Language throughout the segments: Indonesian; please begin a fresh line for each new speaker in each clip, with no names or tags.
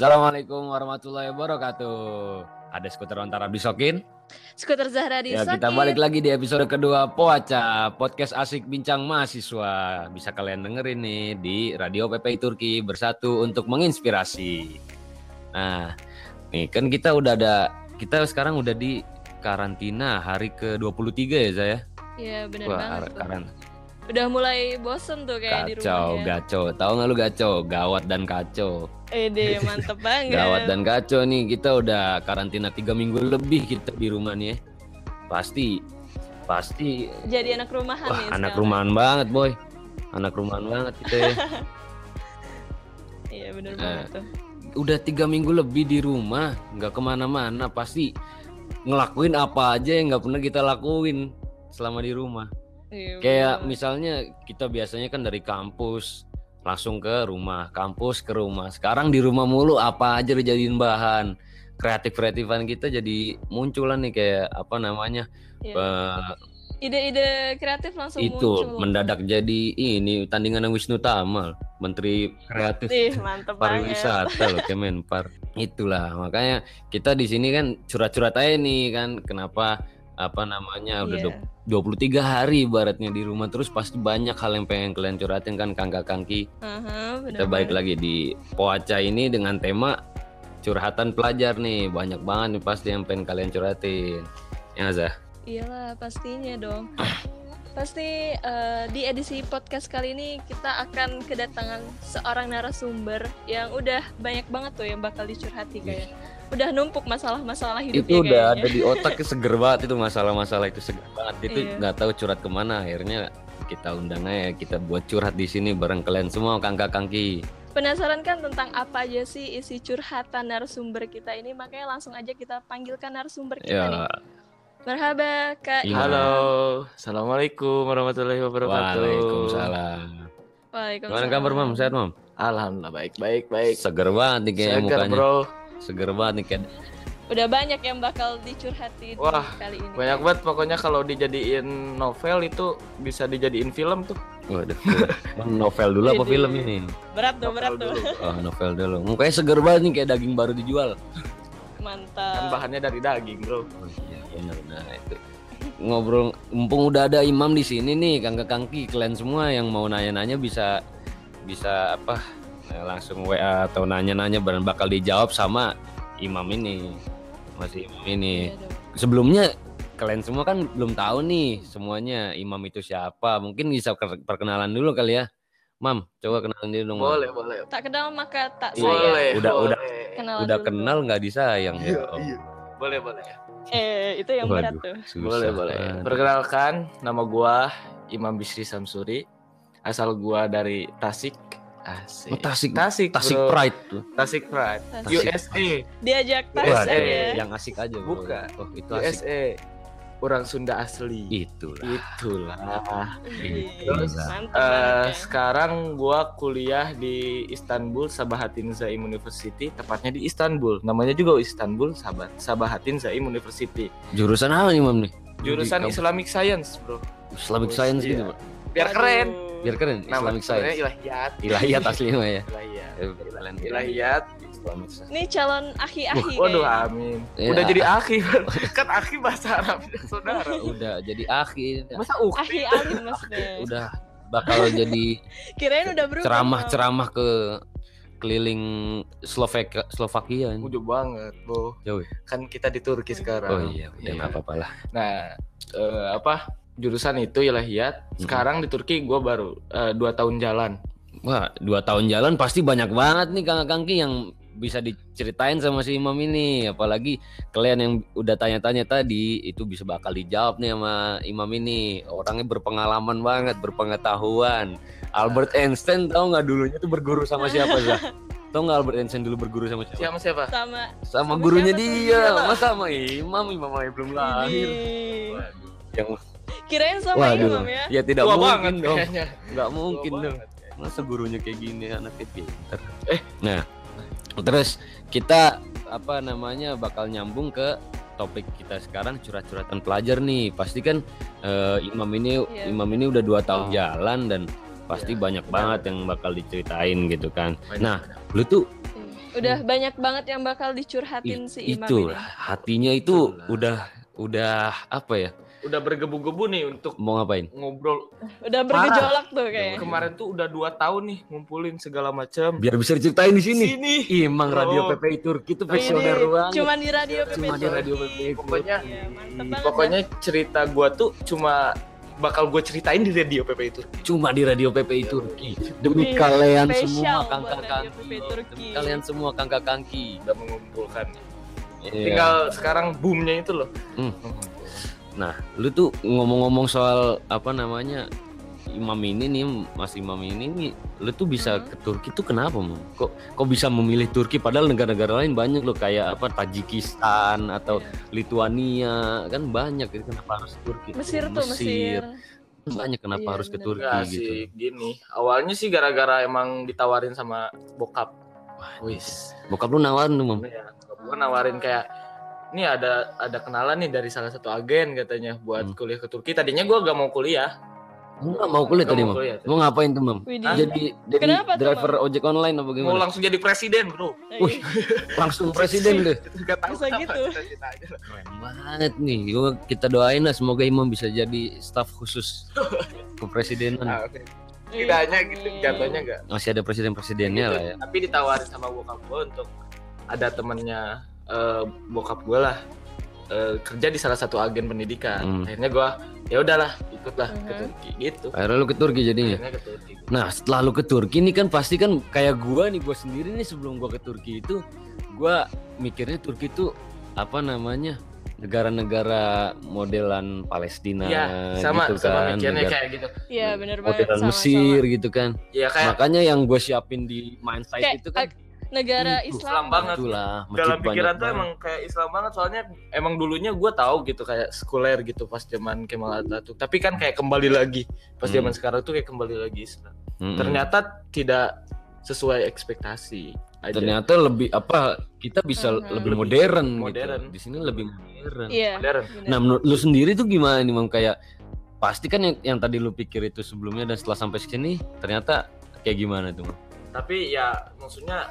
Assalamualaikum warahmatullahi wabarakatuh. Ada skuter Ontara Bisokin.
Skuter Zahra di
Ya kita balik lagi di episode kedua Poaca Podcast asik bincang mahasiswa. Bisa kalian dengerin nih di Radio PPI Turki bersatu untuk menginspirasi. Nah, nih kan kita udah ada kita sekarang udah di karantina hari ke-23 ya saya.
Iya benar
Wah,
banget
karan
Udah mulai bosen tuh kayak di
kacau,
rumah ya.
gacau. Tahu nggak lu gacau? Gawat dan kacau.
Ede mantep banget.
Gawat dan kacau nih kita udah karantina tiga minggu lebih kita di rumah nih ya. Pasti pasti
Jadi anak rumahan
wah
nih
anak
sekarang.
rumahan banget boy. Anak rumahan banget kita ya.
Iya benar
Eh.
banget tuh.
udah tiga minggu lebih di rumah nggak ke mana-mana pasti ngelakuin apa aja yang nggak pernah kita lakuin selama di rumah.
Iya,
Kayak
bener.
misalnya kita biasanya kan dari kampus langsung ke rumah, kampus ke rumah. Sekarang di rumah mulu apa aja dijadiin bahan. Kreatif-kreatifan kita jadi munculan nih kayak apa namanya?
Iya.
eh,
Ide-ide kreatif langsung
itu
muncul.
mendadak jadi ini tandingan Wisnu Tamal, Menteri Kreatif
Ih,
pariwisata loh Kemenpar. Itulah makanya kita di sini kan curhat-curhat aja nih kan kenapa apa namanya udah dua- 23 hari ibaratnya di rumah terus pasti banyak hal yang pengen kalian curhatin kan kangka kangki
Aha, bener
kita
banget.
lagi di Poaca ini dengan tema curhatan pelajar nih. Banyak banget nih pasti yang pengen kalian curhatin. Ya Zah?
Iyalah pastinya dong. Pasti eh, di edisi podcast kali ini kita akan kedatangan seorang narasumber yang udah banyak banget tuh yang bakal dicurhati kayak udah numpuk masalah-masalah hidupnya
itu udah
kayaknya.
ada di otaknya seger banget itu masalah-masalah itu seger banget itu
Iya.
nggak tahu curhat ke mana akhirnya kita undang aja kita buat curhat di sini bareng kalian semua kangka kangki
Penasaran kan tentang apa aja sih isi curhatan narasumber kita ini? Makanya langsung aja kita panggilkan narasumber kita nih.
ya
Merhaba Kak
Iya.
Imam.
Halo, assalamualaikum warahmatullahi wabarakatuh.
Waalaikumsalam
Waalaikumsalam.
gimana kabar mam sehat mam
Alhamdulillah baik baik baik.
seger banget nih kayaknya
Seger
mukanya
bro,
seger banget nih kayak
Udah banyak yang bakal dicurhatin
Wah,
kali ini.
banyak banget pokoknya kalau dijadiin novel itu bisa dijadiin film tuh.
waduh Mam, novel dulu apa film ini
Berat tuh, berat tuh.
dulu.
oh novel dulu mukanya seger banget nih kayak daging baru dijual
Kan
Mantap.
bahannya dari daging bro.
Oh, iya benar nah itu ngobrol mumpung udah ada imam di sini nih kangka kangki kalian semua yang mau nanya-nanya bisa bisa apa langsung WA atau nanya-nanya barang bakal dijawab sama imam ini masih imam ini
Iya dong.
sebelumnya kalian semua kan belum tahu nih semuanya imam itu siapa mungkin bisa per- perkenalan dulu kali ya mam coba kenalan dulu dong Mam.
Boleh boleh.
Tak kenal maka tak
Iya.
sayang.
Boleh.
Udah-
boleh.
udah.
Kenalan
udah
dulu
kenal nggak disayang
Iya,
ya
iya. Boleh, boleh.
Eh, itu yang berat tuh.
susah
Boleh, boleh. Perkenalkan, nama gua Imam Bisri Samsuri. Asal gua dari Tasik. Asik.
Oh, Tasik,
Tasik,
Tasik
bro.
Pride tuh.
Tasik Pride.
Tasik.
USA.
Diajak
Wah,
tas
eh,
ya.
yang asik aja bro.
Bukan.
Oh, itu asik.
USA. Orang Sunda asli.
Itulah.
Itulah.
Wih,
Terus,
Mantap
Eh,
banget ya.
sekarang gua kuliah di Istanbul Sabahattin Zaim University, tepatnya di Istanbul. Namanya juga Istanbul Sabat Sabahattin Zaim University.
Jurusan apa nih, Mam nih?
Jurusan
Di-
Islamic Science, Bro.
Islamic
Terus,
Science
iya.
gitu, Pak.
Biar keren.
Biar keren,
Nama
Islamic Science.
Ilahiyat.
Ilahiyat asli mah ya.
Ilahiyat.
Eh.
Ilahiyat.
Islamic Science.
Ini calon aki-aki
Waduh,
kayaknya.
amin.
Ya.
Udah jadi akhi. kan akhi bahasa Arab, saudara.
Udah jadi akhir.
Masa ukti?
Aki alim maksudnya.
Udah bakal jadi
Kirain udah berubah.
ceramah-ceramah ke keliling Slovakia Slovakia ini.
Udah banget, Bro.
Jauh ya?
Kan kita di Turki sekarang.
Oh iya, udah
Iya.
nggak apa-apa lah.
Nah, eh, apa jurusan itu ilahiyat. Sekarang di Turki gue baru eh, dua tahun jalan.
Wah, dua tahun jalan pasti banyak banget nih kakak kangki yang bisa diceritain sama si Imam ini. Apalagi kalian yang udah tanya-tanya tadi itu bisa bakal dijawab nih sama Imam ini. Orangnya berpengalaman banget, berpengetahuan. Albert Einstein tahu nggak dulunya tuh berguru sama siapa Zah? Tahu nggak Albert Einstein dulu berguru sama siapa?
Siapa siapa?
Sama
Sama
Sama
gurunya
siapa tuh?
dia, masa sama Imam, Imam aja belum lahir.
Waduh.
Yang
Kirain sama
waduh,
Imam ya.
ya tidak
Tua
mungkin
banget
dong,
kayaknya.
nggak
Tua
mungkin dong.
banget.
masa gurunya kayak gini anaknya pinter
Eh.
nah terus kita apa namanya bakal nyambung ke topik kita sekarang curhat-curhatan pelajar nih pasti kan eh, imam ini
Iya.
imam ini udah dua tahun jalan dan pasti
Iya,
banyak banget yang bakal diceritain gitu kan
Banyak,
nah
banyak.
lu tuh
Udah banyak banget yang bakal dicurhatin
i-
si Imam
itu
ini.
hatinya itu
Itulah.
udah udah apa ya
udah bergebu-gebu nih untuk
mau ngapain
ngobrol.
Udah bergejolak tuh kayaknya.
Kemarin tuh udah dua tahun nih ngumpulin segala macam.
biar bisa diceritain di sini
Sini.
Imang
Bro.
Radio PPI Turki itu visioner banget
Cuma di radio PPT.
Cuma di radio PPI
Pokoknya
Iya, banget
pokoknya cerita gua tuh cuma bakal gue ceritain di radio PP itu.
cuma di Radio PPI Turki demi
Wih,
kalian
spesial
semua
buat
kakak
Radio
kangki
PPI Turki.
demi kalian semua kakak kangki
Udah mengumpulkan.
Iya.
Tinggal sekarang boomnya itu loh.
Hmm. Nah lu tuh ngomong-ngomong soal apa namanya Imam ini nih Mas Imam ini nih lu tuh bisa
Hmm.
ke Turki tuh kenapa Mam? kok kok bisa memilih Turki padahal negara-negara lain banyak loh kayak apa Tajikistan atau Lituania kan banyak itu kenapa harus Turki
Mesir tuh Mesir.
banyak kenapa
Iya,
harus ke. Turki
Enggak
gitu
sih, gini. Awalnya sih gara-gara emang ditawarin sama bokap. Wis.
bokap lu nawarin tuh Mam
Ya, gue nawarin kayak ini ada ada kenalan nih dari salah satu agen katanya buat
Hmm.
kuliah ke Turki. Tadinya gua gak mau kuliah.
Nggak mau kuliah tadi
mau
Mam mau ngapain tuh Mam jadi jadi
Kenapa tuh,
driver ojek online apa
Mau
gimana
langsung jadi presiden, Bro.
Wih. langsung presiden deh
Gak tahu
Bisa gitu.
keren banget nih Gua- kita doain lah semoga Imam bisa jadi staf khusus kepresidenan
Ah, oke. Tidaknya gitu jatuhnya enggak.
masih ada presiden presidennya lah ya
Tapi ditawarin sama bokap gue untuk ada temennya eh, bokap gue lah eh, kerja di salah satu agen pendidikan.
Hmm.
Akhirnya gue ya udahlah ikutlah ke
Mhm.
Turki gitu.
akhirnya lu ke Turki jadinya
Akhirnya ke Turki.
nah setelah lu ke Turki nih kan pasti kan kayak gua nih gua sendiri nih sebelum gua ke Turki itu gua mikirnya Turki itu apa namanya negara-negara modelan Palestina
Iya, sama
gitu
sama
kan
mikirnya
negara-
kayak gitu.
Iya bener banget
modelan
sama,
Mesir gitu kan
Ya kayak
makanya yang gue siapin di mindset
Kayak
itu kan
negara
Itu,
Islam.
Islam banget.
itulah
dalam pikiran tuh
banget.
emang kayak Islam banget soalnya emang dulunya gue tahu gitu kayak sekuler gitu pas zaman Kemal Atatürk tapi kan kayak kembali lagi pas
Hmm.
zaman sekarang tuh kayak kembali lagi Islam
Mm-mm.
ternyata tidak sesuai ekspektasi aja.
ternyata lebih apa kita bisa
Mhm.
lebih modern,
Modern.
gitu. Di sini lebih modern.
Iya.
modern.
Nah, menurut lu sendiri tuh gimana nih, Mam? Kayak pasti kan yang, yang tadi lu pikir itu sebelumnya dan setelah sampai sini ternyata kayak gimana tuh, Mam?
Tapi ya maksudnya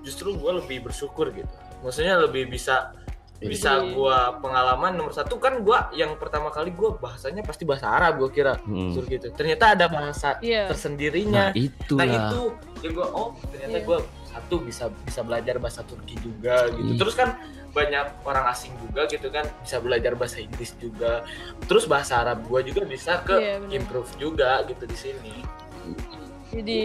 justru gue lebih bersyukur gitu maksudnya lebih bisa bisa
Iya.
gua pengalaman nomor satu kan gua yang pertama kali gua bahasanya pasti bahasa Arab gua kira
Hmm.
suruh gitu ternyata ada bahasa
Iya.
tersendirinya
Nah, itulah.
Nah itu yang gue oh ternyata
Iya.
gue satu bisa bisa belajar bahasa Turki juga gitu.
Iya.
Terus kan banyak orang asing juga gitu kan bisa belajar bahasa Inggris juga. Terus bahasa Arab gue juga bisa ke
Iya, benar.
improve juga gitu di sini.
Jadi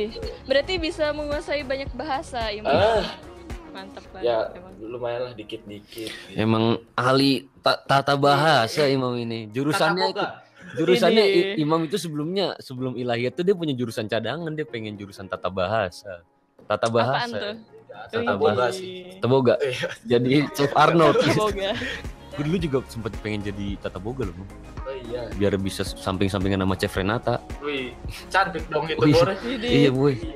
berarti bisa menguasai banyak bahasa Imam.
Ah
mantap banget
ya
emang.
lumayan lah dikit-dikit gitu.
Emang ahli ta- tata bahasa Imam ini. Jurusannya
boga.
jurusannya
Ini.
Imam itu sebelumnya sebelum ilahiyat tuh dia punya jurusan cadangan dia pengen jurusan tata bahasa. Tata
apaan
bahasa.
tuh
Tata
Wih.
boga sih.
Tata boga.
Iya.
Jadi Chef Arnold. Gue dulu juga sempat pengen jadi tata boga loh.
Oh iya.
biar bisa samping-sampingan sama Chef Renata.
Wih, cantik dong itu
Oh, iya.
Bore.
Jadi,
Iya, boy.
kok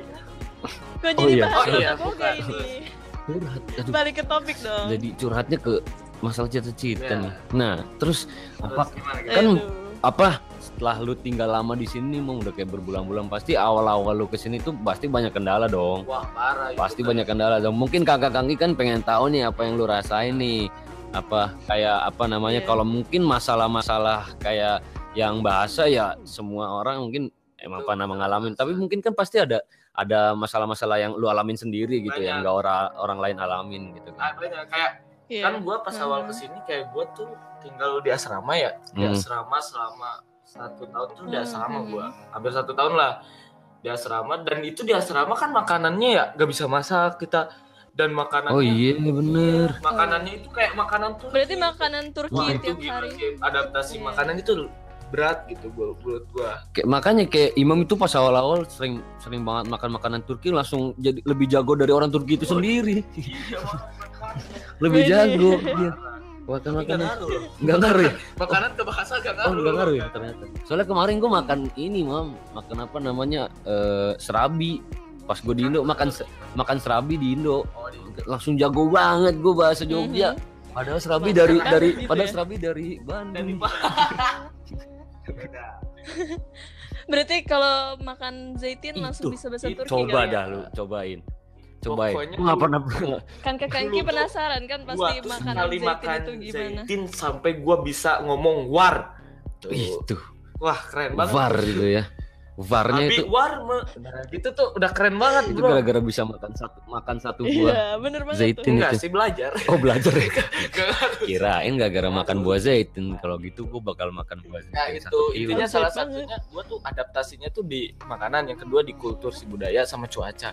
Oh,
jadi
iya.
bahas
Oh, iya, bukan.
ini
Curhat. Aduh,
balik ke topik dong
jadi curhatnya ke masalah cita-cita
Ya.
nih. Nah, terus apa
Terus gimana gitu?
kan
Aduh.
apa setelah lu tinggal lama di sini mau udah kayak berbulan-bulan pasti awal-awal lu ke sini tuh pasti banyak kendala dong.
Wah, parah itu
Pasti
kan.
banyak kendala dong. Mungkin kakak Kangki kan pengen tahu nih apa yang lu rasain nih. Apa kayak apa namanya
Iya.
kalau mungkin masalah-masalah kayak yang bahasa ya semua orang mungkin emang pernah ngalamin. Tapi mungkin kan pasti ada ada masalah-masalah yang lu alamin sendiri gitu yang
Banyak.
enggak orang orang lain alamin gitu
Ah,
kan.
banyak. kayak
Iya.
kan gua pas awal
ke
sini kayak gua tuh tinggal di asrama ya di
Hmm.
asrama selama satu tahun tuh di
Hmm,
asrama
hmm.
gua hampir satu tahun lah di asrama dan itu di asrama kan makanannya ya gak bisa masak kita dan makanannya
Oh iya bener.
makanannya itu kayak makanan tuh
berarti makanan Turki
Wah, itu
tiap
gimana
hari
adaptasi
Iya.
makanan itu berat gitu gua buat gua
Kayak, makanya kayak Imam itu pas awal-awal sering sering banget makan makanan Turki langsung jadi lebih jago dari orang Turki itu
Oh,
sendiri.
iya
lebih
Wih.
jago dia. Makan
nggak
makanan nggak ngaruh ya?
makanan ke bahasa gak
Oh
ngaruh
nggak ngaruh ya ternyata. Soalnya kemarin gue makan ini mam, makan apa namanya eh, serabi. Pas gue di Indo makan makan serabi di Indo,
Oh, di-
langsung jago banget gue bahasa Jogja.
Mhm.
Padahal serabi dari
Makan
dari
gitu
padahal
ya?
serabi dari
dari
Bandung.
Berarti kalau makan zaitin langsung
Itu,
bisa bahasa. Turki
Coba
ya?
dah lu, cobain. Cobain.
Pokoknya
Gue nggak pernah
kan ke
tuh
penasaran kan pasti
sekali
zaitin
makan
itu gimana
zaitin sampai gua bisa ngomong war Tuh.
itu
wah keren banget
var itu ya. Varnya
Abi
itu
war me- itu tuh udah keren banget
itu
bro
gara-gara bisa makan satu makan satu buah
iya bener banget
zaitin
tuh
enggak
itu.
sih belajar
Oh belajar ya. Kirain gak gara makan buah zaitun. Kalau gitu gue bakal makan buah zaitun.
Nah itu intinya salah
banget.
satunya gua tuh adaptasinya tuh di makanan yang kedua di kultur si budaya sama cuaca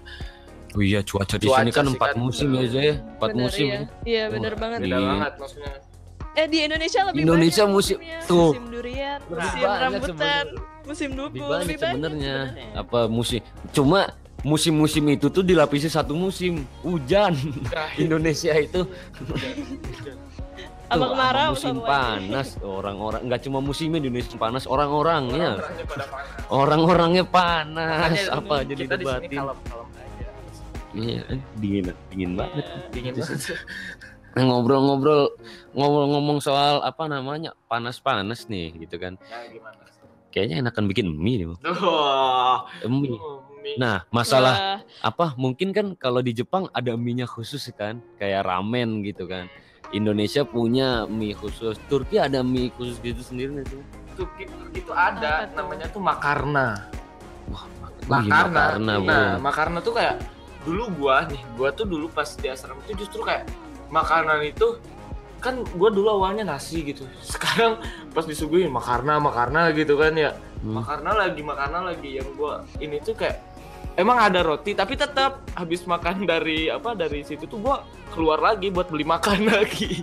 Oh iya cuaca di sini kan empat
kan.
musim ya Zay. Empat
Bener,
musim.
iya.
ya.
iya bener
Wah,
banget
beda
Iya.
banget maksudnya
eh di Indonesia lebih
Indonesia
banyak
musim-
musimnya.
tuh.
musim durian musim rambutan. Musim duku
Lebih banyak
lebih banyak
sebenarnya. Apa musim? Cuma musim-musim itu tuh dilapisi satu musim hujan.
Nah,
Indonesia itu.
Apa
tuh,
kemarau
musim panas orang-orang nggak cuma musimnya di Indonesia panas orang-orangnya.
Orang-orangnya panas.
orang-orangnya panas
Makanya
apa jadi debatin iya dingin dingin banget.
Dingin banget.
Nah, ngobrol-ngobrol ngobrol-ngomong soal apa namanya panas-panas nih gitu kan.
Ya gimana
kayaknya enakan bikin mie nih Bang.
Wah,
mie.
Mie.
nah masalah
Wah,
apa? Mungkin kan kalau di Jepang ada mie-nya khusus kan kayak ramen gitu kan. Indonesia punya mie khusus. Turki ada mie khusus gitu sendiri nggak sih
Tuh, itu ada
tuh?
namanya tuh makarna.
Wah mak-
makarna.
makarna
nah
bro.
makarna tuh kayak dulu gua nih gua tuh dulu pas di asrama itu justru kayak makanan itu kan gua dulu awalnya nasi gitu. Sekarang pas disuguhin makarna makarna gitu kan ya.
Hmm.
makarna lagi makarna lagi. Yang gua ini tuh kayak emang ada roti tapi tetap habis makan dari apa dari situ tuh gua keluar lagi buat beli makan lagi.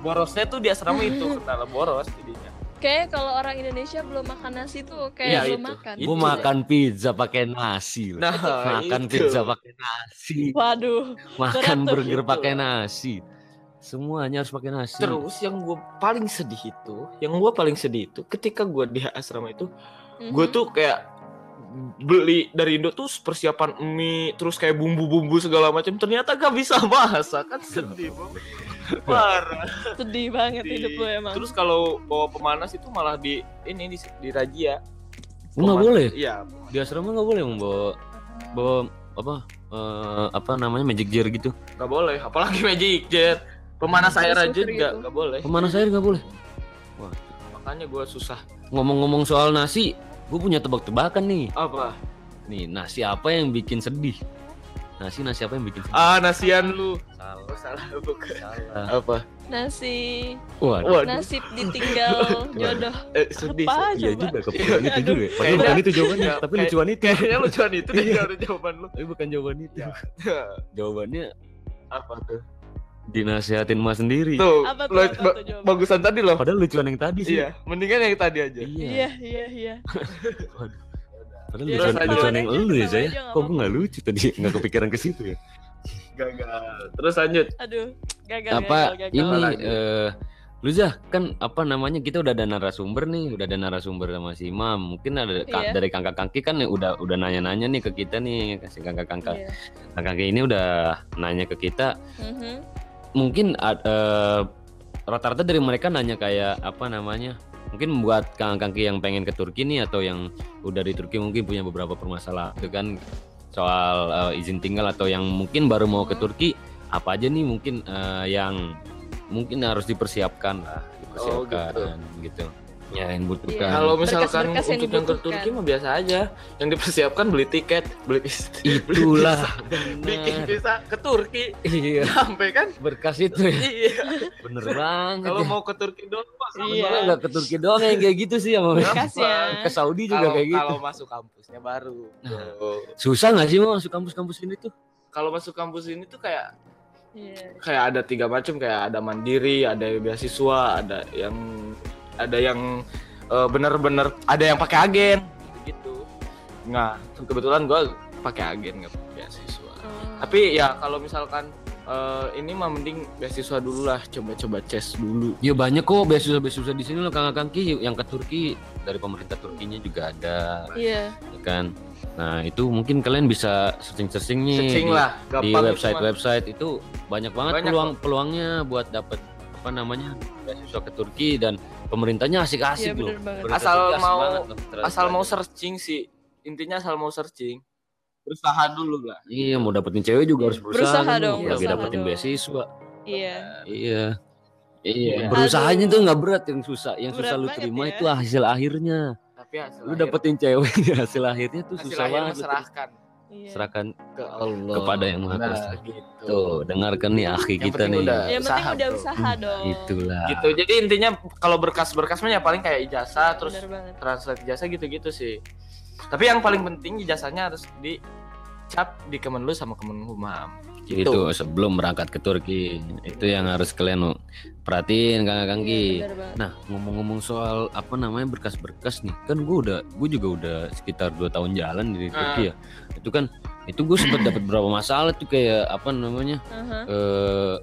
Borosnya tuh di asrama itu kenal boros jadinya.
Kayak kalau orang Indonesia belum makan nasi tuh kayak
Iya,
belum
itu.
makan.
Gue makan pizza pakai nasi loh.
nah
makan
itu.
pizza pakai nasi.
Waduh
makan burger pakai nasi semuanya harus pakai nasi
Terus yang gue paling sedih itu, yang gue paling sedih itu ketika gue di asrama itu, gue
Mhm.
tuh kayak beli dari Indo tuh persiapan mie, terus kayak bumbu-bumbu segala macam, ternyata gak bisa masak kan sedih banget. Parah.
sedih banget
Di-
hidup lu emang
Terus kalau bawa pemanas itu malah di ini di, di razia.
nggak boleh
Iya.
di asrama nggak boleh membawa bawa apa eh, apa namanya magic jar gitu
Gak boleh, apalagi magic jet. Pemanas air
Terus
aja
sugar
juga
gitu.
gak boleh.
pemanas air nggak boleh
Makanya gue susah.
ngomong-ngomong soal nasi gue punya tebak-tebakan nih
Apa?
nih nasi apa yang bikin sedih nasi nasi apa yang bikin sedih
Ah, nasian lu.
salah
Oh, salah bukan.
salah
Apa?
nasi
Waduh.
Waduh.
nasib ditinggal jodoh
Eh, sedih.
apa
iya
coba
juga kepikiran itu juga ya. Padahal bukan itu jawabannya
Kayak-
tapi lucuan itu
Kayaknya lucuan itu deh kalau jawaban lu.
tapi bukan jawaban itu jawabannya
Apa tuh?
Dinasehatin mas sendiri.
Tuh,
Apa tuh,
lo-
apa
ba-
tuh, coba?
bagusan tadi loh.
Padahal lucuan yang tadi sih.
Iya, mendingan yang tadi aja.
Iya, iya, iya.
Padahal
Ya,
lucuan, lucuan
aja,
yang lu ya saya. Kok gue nggak lucu tadi? Nggak kepikiran ke situ ya.
Gagal. Terus lanjut.
Aduh, gagal,
apa
gagal, gagal.
ini
Lagi.
eh Luzah kan apa namanya kita udah ada narasumber nih udah ada narasumber sama si Imam mungkin ada
Iya.
dari kakak kaki kan udah udah nanya-nanya nih ke kita nih kasih kakak kakak
Iya.
kakak kaki ini udah nanya ke kita
Mhm.
Mungkin eh, rata-rata dari mereka nanya kayak apa namanya mungkin buat kakak kaki yang pengen ke Turki nih atau yang udah di Turki mungkin punya beberapa permasalahan itu kan soal eh, izin tinggal atau yang mungkin baru mau ke. Turki apa aja nih mungkin eh, yang mungkin harus dipersiapkan lah dipersiapkan gitu ya yang butuhkan
Iya.
Kalau misalkan
Berkas-berkas yang
untuk yang ke. Turki mah biasa aja. Yang dipersiapkan beli tiket, beli
itulah
bikin visa ke Turki.
iya
Sampai kan?
berkas itu ya
Iya.
bener banget
Kalau
ya.
mau ke Turki doang
Iya.
Nggak ke Turki doang yang kayak gitu sih sama
Berkasnya.
ke Saudi juga
kalau
kayak gitu
kalau masuk kampusnya baru.
Nah.
Tuh.
susah nggak sih mau masuk kampus-kampus ini tuh
Kalau masuk kampus ini tuh kayak
Iya.
kayak ada tiga macam kayak ada mandiri, ada beasiswa, ada yang ada yang eh, bener-bener ada yang pakai agen gitu. Nah, kebetulan gua pakai agen nggak beasiswa.
Hmm.
Tapi ya kalau misalkan eh, ini mah mending beasiswa dulu lah, coba-coba ces dulu.
Ya banyak kok beasiswa-beasiswa di sini loh Kang Kangki yang ke Turki dari pemerintah Turkinya juga ada
Iya.
ya kan. Nah, itu mungkin kalian bisa searching-searching nih
Searching
di,
lah,
di website-website itu banyak banget
Banyak
peluang peluangnya buat dapat apa namanya beasiswa ke Turki dan pemerintahnya asik-asik
Iya,
loh.
Asal
asik
mau-
banget loh,
asal mau searching sih. Intinya asal mau searching. Berusaha dulu lah.
Iya, mau dapetin cewek juga harus berusaha,
Berusaha dong,
lagi
berusaha
dapetin
dong.
beasiswa.
Iya.
Iya. Iya,
Iya.
berusahanya
Aduh.
tuh nggak berat yang susah. Yang
Berat
susah lu terima
ya.
itu hasil akhirnya.
Tapi hasil
Lu
akhir-
dapetin cewek hasil akhirnya tuh
hasil
susah
akhir
banget.
Iya.
Serahkan
ke Allah
Kepada Yang Maha
Nah,
Kuasa.
gitu.
tuh, dengarkan nih akhi
Yang
kita nih.
udah-
Yang penting
Usaha,
udah usaha dong.
Itulah.
gitu jadi intinya kalau berkas-berkas mah ya paling kayak ijazah terus translate ijazah gitu-gitu sih tapi yang paling penting ijazahnya harus dicap di Kemenlu sama Kemenhumam
Itu
gitu
sebelum berangkat ke Turki. Itu yang harus kalian perhatiin Kang
Iya,
Kangki.
bener banget.
Nah, ngomong-ngomong soal apa namanya berkas-berkas nih, kan gue udah, gue juga udah sekitar dua tahun jalan di Turki ya. Itu kan, itu gue sempat dapat beberapa masalah tuh kayak apa namanya,
Aha.
eh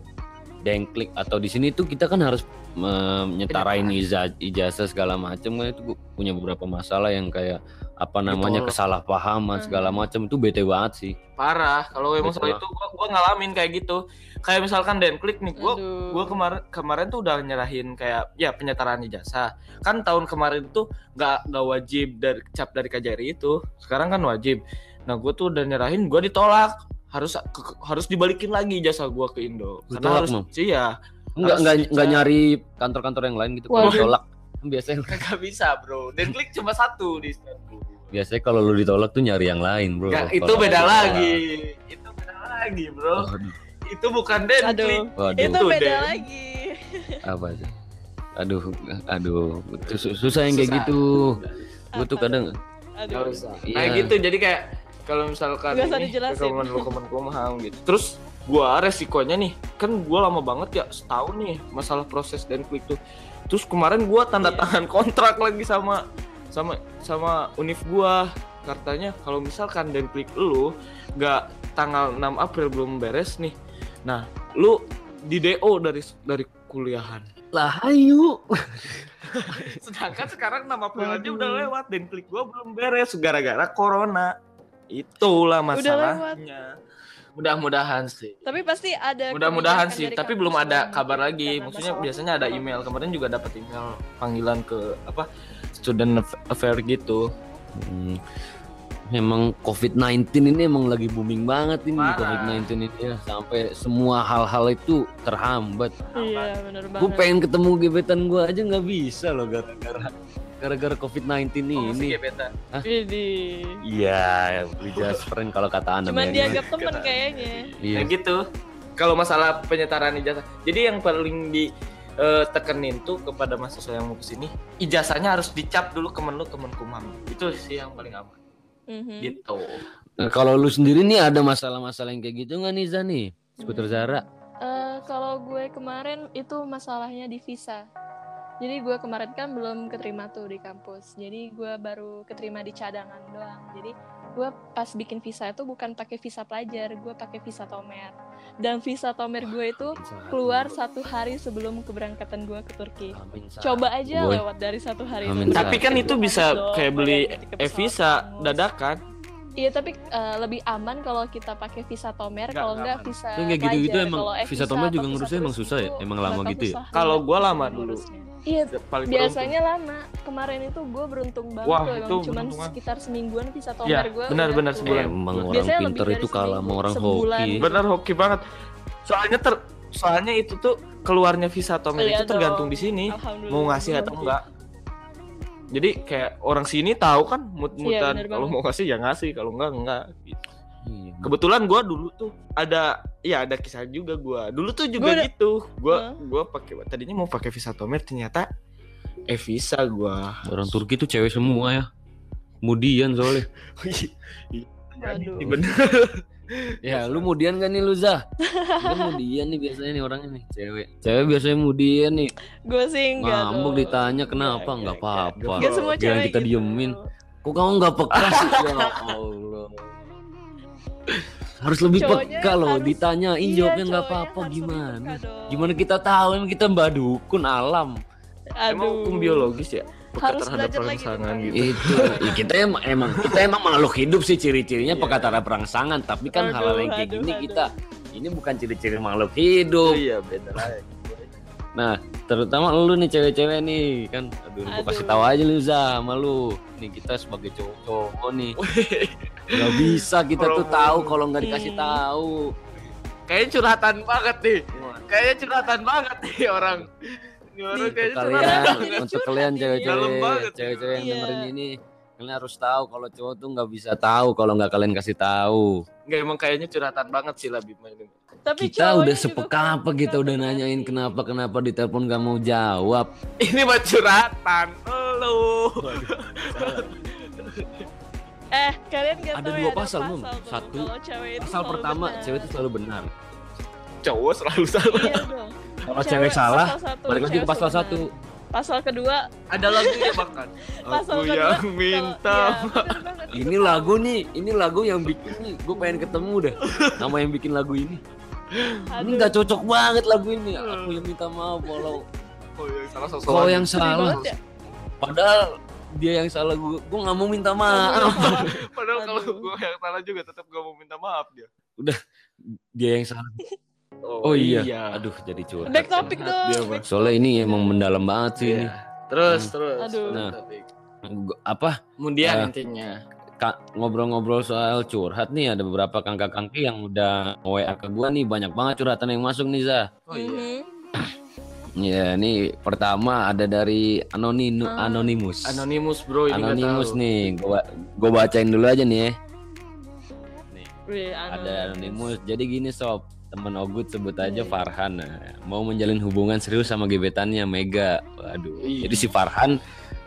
dengklik atau di sini tuh kita kan harus menyetarain ijazah, ijazah segala macam kan. Itu gua punya beberapa masalah yang kayak apa namanya kesalahpahaman segala macam itu bete banget sih.
parah. Kalau emang soal itu gua, gua ngalamin kayak gitu. Kayak misalkan Denklik nih gua
Aduh.
gua kemarin kemarin tuh udah nyerahin kayak ya penyetaraan ijazah. Kan tahun kemarin tuh nggak nggak wajib dari cap dari KJRI itu. Sekarang kan wajib nah gua tuh udah nyerahin gua ditolak harus ke- harus dibalikin lagi ijazah gua ke Indo karena
Ditolak,
harus
Mam?
iya
Enggak
Harus
enggak
dicari.
enggak nyari kantor-kantor yang lain gitu kalau ditolak. Kan Biasanya
nggak bisa bro Denklik cuma satu di Istanbul
biasanya kalau lu ditolak tuh nyari yang lain, Bro.
Nggak, itu beda
ditolak.
lagi itu beda lagi bro
Waduh,
itu bukan Denklik
Aduh.
waduh.
Itu beda
deh.
lagi.
apa sih? Aduh, aduh, Sus- susah yang kayak gitu. Gue tuh kadang
Nggak
Aduh.
usah.
Iya.
Kayak gitu jadi kayak kalau misalkan
usah
ini rekomen rekomen kumham gitu. Terus gua resikonya nih, kan gua lama banget ya setahun nih masalah proses dan klik tuh. Terus kemarin gua tanda
Iya.
tangan kontrak lagi sama sama sama univ gua. Katanya kalau misalkan dan klik lu nggak tanggal 6 April belum beres nih. Nah, lu di DO dari dari kuliahan.
lah ayo.
Sedangkan sekarang 6 April aja udah lewat dan klik gua belum beres gara-gara corona. Itulah masalahnya. Mudah-mudahan sih.
Tapi pasti ada
Mudah-mudahan sih, tapi belum ada kabar lagi. Maksudnya biasanya ada email. Kemarin juga dapat email panggilan ke apa? Student affair gitu.
Hmm. Emang COVID-19 ini emang lagi booming banget ini
Parah.
COVID-19 ini ya sampai semua hal-hal itu terhambat.
Iya, benar banget.
Gue pengen ketemu gebetan gue aja nggak bisa loh gara-gara gara-gara COVID-19
Oh, masih
ini.
gebetan.
Iya, beli friend kalau kata anda.
Cuman dianggap temen kayaknya.
Iya.
Kayak gitu. Kalau masalah penyetaraan ijazah. Jadi yang paling di eh, tekenin tuh kepada mahasiswa yang mau ke sini ijazahnya harus dicap dulu kemenlu kemenkumham itu sih yang paling aman
Mhm.
gitu
Nah, kalau lu sendiri nih ada masalah-masalah yang kayak gitu nggak nih Zani? Skuter Zara.
Eh, kalau gue kemarin itu masalahnya di visa. Jadi gue kemarin kan belum keterima tuh di kampus. Jadi gue baru keterima di cadangan doang. Jadi gue pas bikin visa itu bukan pakai visa pelajar, gue pakai visa tomer. Dan visa tomer gue itu keluar satu hari sebelum keberangkatan gue ke Turki. Coba aja
Boy.
lewat dari satu hari itu.
Tapi kan itu bisa
Dong,
kayak beli
pesawat
visa dadakan.
Iya tapi eh, lebih aman kalau kita pakai visa tomer, kalau
nggak
enggak visa
Tapi kayak gitu-gitu emang visa
e-visa
tomer juga
visa
ngurusnya emang susah ya? Emang lama gitu ya?
Kalau gua lama dulu.
ngurusnya. Iya,
Paling
biasanya lama. Kemarin itu gue beruntung banget
Wah, itu beruntungan.
sekitar semingguan visa
Iya,
tomer gue.
benar-benar sebulan.
Emang orang
Biasanya lebih
pinter itu kalah sama orang
sebulan.
hoki.
beruntung. Bener hoki banget. Soalnya ter soalnya itu tuh keluarnya visa tomer
Iya
itu tergantung
dong.
di sini mau ngasih atau enggak. Jadi kayak orang sini tahu kan
Iya,
mut-mutan
bener
kalau
banget.
mau ngasih ya ngasih kalau enggak enggak. Gitu.
Iya.
Kebetulan gua dulu tuh ada ya ada kisah juga gua. Dulu tuh juga
Gua ada-
gitu. Gua
Hah?
gua pakai tadinya mau pakai visa tomer ternyata eh visa gua.
Orang Turki tuh cewek semua ya. Kemudian soalnya.
Waduh.
Iya, bener.
Ya, lu mudian kan nih lu Zah? Lu mudian nih biasanya nih orangnya nih, cewek. Cewek biasanya mudian nih.
Gue sih enggak
Ngambek ditanya kenapa?
Enggak,
Enggak
enggak,
apa-apa.
Enggak semua
Jangan
cewek
kita
gitu.
diemin. Kok kamu nggak peka sih? Ya Allah. Harus lebih
Cowoknya
peka loh,
harus-
ditanyain
Iya,
jawabnya nggak apa-apa gimana? Gimana kita tahu emang kita mbak dukun alam.
Emang hukum biologis ya? Peka
Harus
terhadap
belajar lagi
rangsangan
tuh,
gitu.
Itu ya kita emang, emang kita emang makhluk hidup sih ciri-cirinya peka terhadap rangsangan, tapi kan
Aduh,
hal-hal yang kayak
aduh,
gini
aduh.
kita ini bukan ciri-ciri makhluk hidup.
Iya, beda lah.
Nah, terutama lu nih cewek-cewek nih kan aduh, gua kasih
Aduh.
tahu aja lu Za sama lu. Nih kita sebagai cowok-cowok nih. Gak bisa kita tuh tahu kalau nggak dikasih
Hmm.
tahu.
Kayaknya curhatan banget nih. Kayaknya curhatan banget nih orang. Ini orang
Nih,
kayaknya
Untuk
curhatan
kalian, untuk kalian cewek-cewek, cewek-cewek yang
Iya.
dengerin ini, kalian harus tahu kalau cowok tuh nggak bisa tahu kalau nggak kalian kasih tahu.
Enggak emang kayaknya curhatan banget sih lah Bima ini.
Tapi
Kita udah sepeka apa kita udah nanyain kenapa kenapa di telepon gak mau jawab.
Ini mah curhatan. Lu.
Eh, kalian gak
Ada
tahu
dua
ya,
pasal, Mum.
tuh.
Satu,
Kalau cewek itu
Pasal pertama,
benar.
cewek itu selalu benar.
Cowok selalu salah.
Iya dong.
Kalau cewek salah,
pasal satu,
balik lagi ke
cewek
pasal satu.
Pasal kedua,
Ada lagunya bahkan.
pasal
Aku
kedua.
yang
kalau-
minta.
bener banget.
Ini lagu nih, ini lagu yang bikin nih, gue pengen ketemu deh. Nama yang bikin lagu ini. Ini
Aduh,
nggak cocok banget lagu ini. Aku yang minta maaf walau
Oh iya, salah sosok.
kau yang salah.
ya.
Padahal dia yang salah gue, gue nggak mau minta maaf.
Padahal kalau gue yang salah juga tetap gak mau minta maaf dia.
Dia yang salah. Oh, iya. Aduh, jadi curhat.
Back topic dong.
Dia,
back
Soalnya ini emang mendalam banget sih ini.
Iya. Terus,
Hmm.
terus.
Aduh.
Nah. Apa
Kemudian
Eh,
intinya.
Kak, ngobrol-ngobrol soal curhat nih ada beberapa kakak-kakak yang udah WA ke gua nih banyak banget curhatan yang masuk nih Za.
Oh iya.
Mhm.
Ya, nih pertama ada dari Anoninu,
Ah.
Anonymous.
Anonymous bro ini tahu.
nih, gua gua bacain dulu aja nih ya.
Wih,
Ada Anonymous. Jadi gini sob, temen Ogut sebut aja
Iya.
Farhan. Nah, mau menjalin hubungan serius sama gebetannya Mega. Waduh. Jadi si Farhan,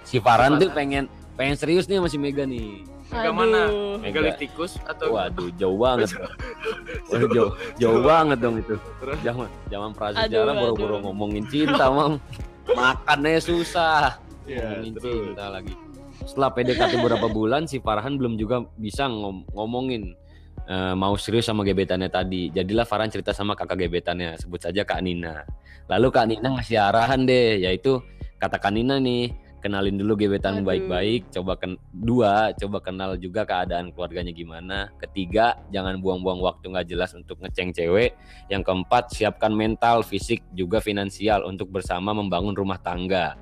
si Farhan tuh
Farhan.
pengen pengen serius nih sama si Mega nih.
Mega mana? Megalitikus atau
Waduh, jauh banget. Waduh, jauh, jauh banget dong itu. Zaman zaman prasejarah boro-boro
aduh.
ngomongin cinta, Mam. Makannya susah.
Iya,
ngomongin
terus.
cinta lagi. Setelah PDKT beberapa bulan, si Farhan belum juga bisa ngom- ngomongin eh, mau serius sama gebetannya tadi. Jadilah Farhan cerita sama kakak gebetannya, sebut saja Kak Nina. Lalu Kak Nina ngasih arahan deh, yaitu kata Kak Nina nih, kenalin dulu gebetanmu
Aduh.
baik-baik, coba ken dua, coba kenal juga keadaan keluarganya gimana. Ketiga, jangan buang-buang waktu nggak jelas untuk ngeceng cewek. Yang keempat, siapkan mental, fisik, juga finansial untuk bersama membangun rumah tangga.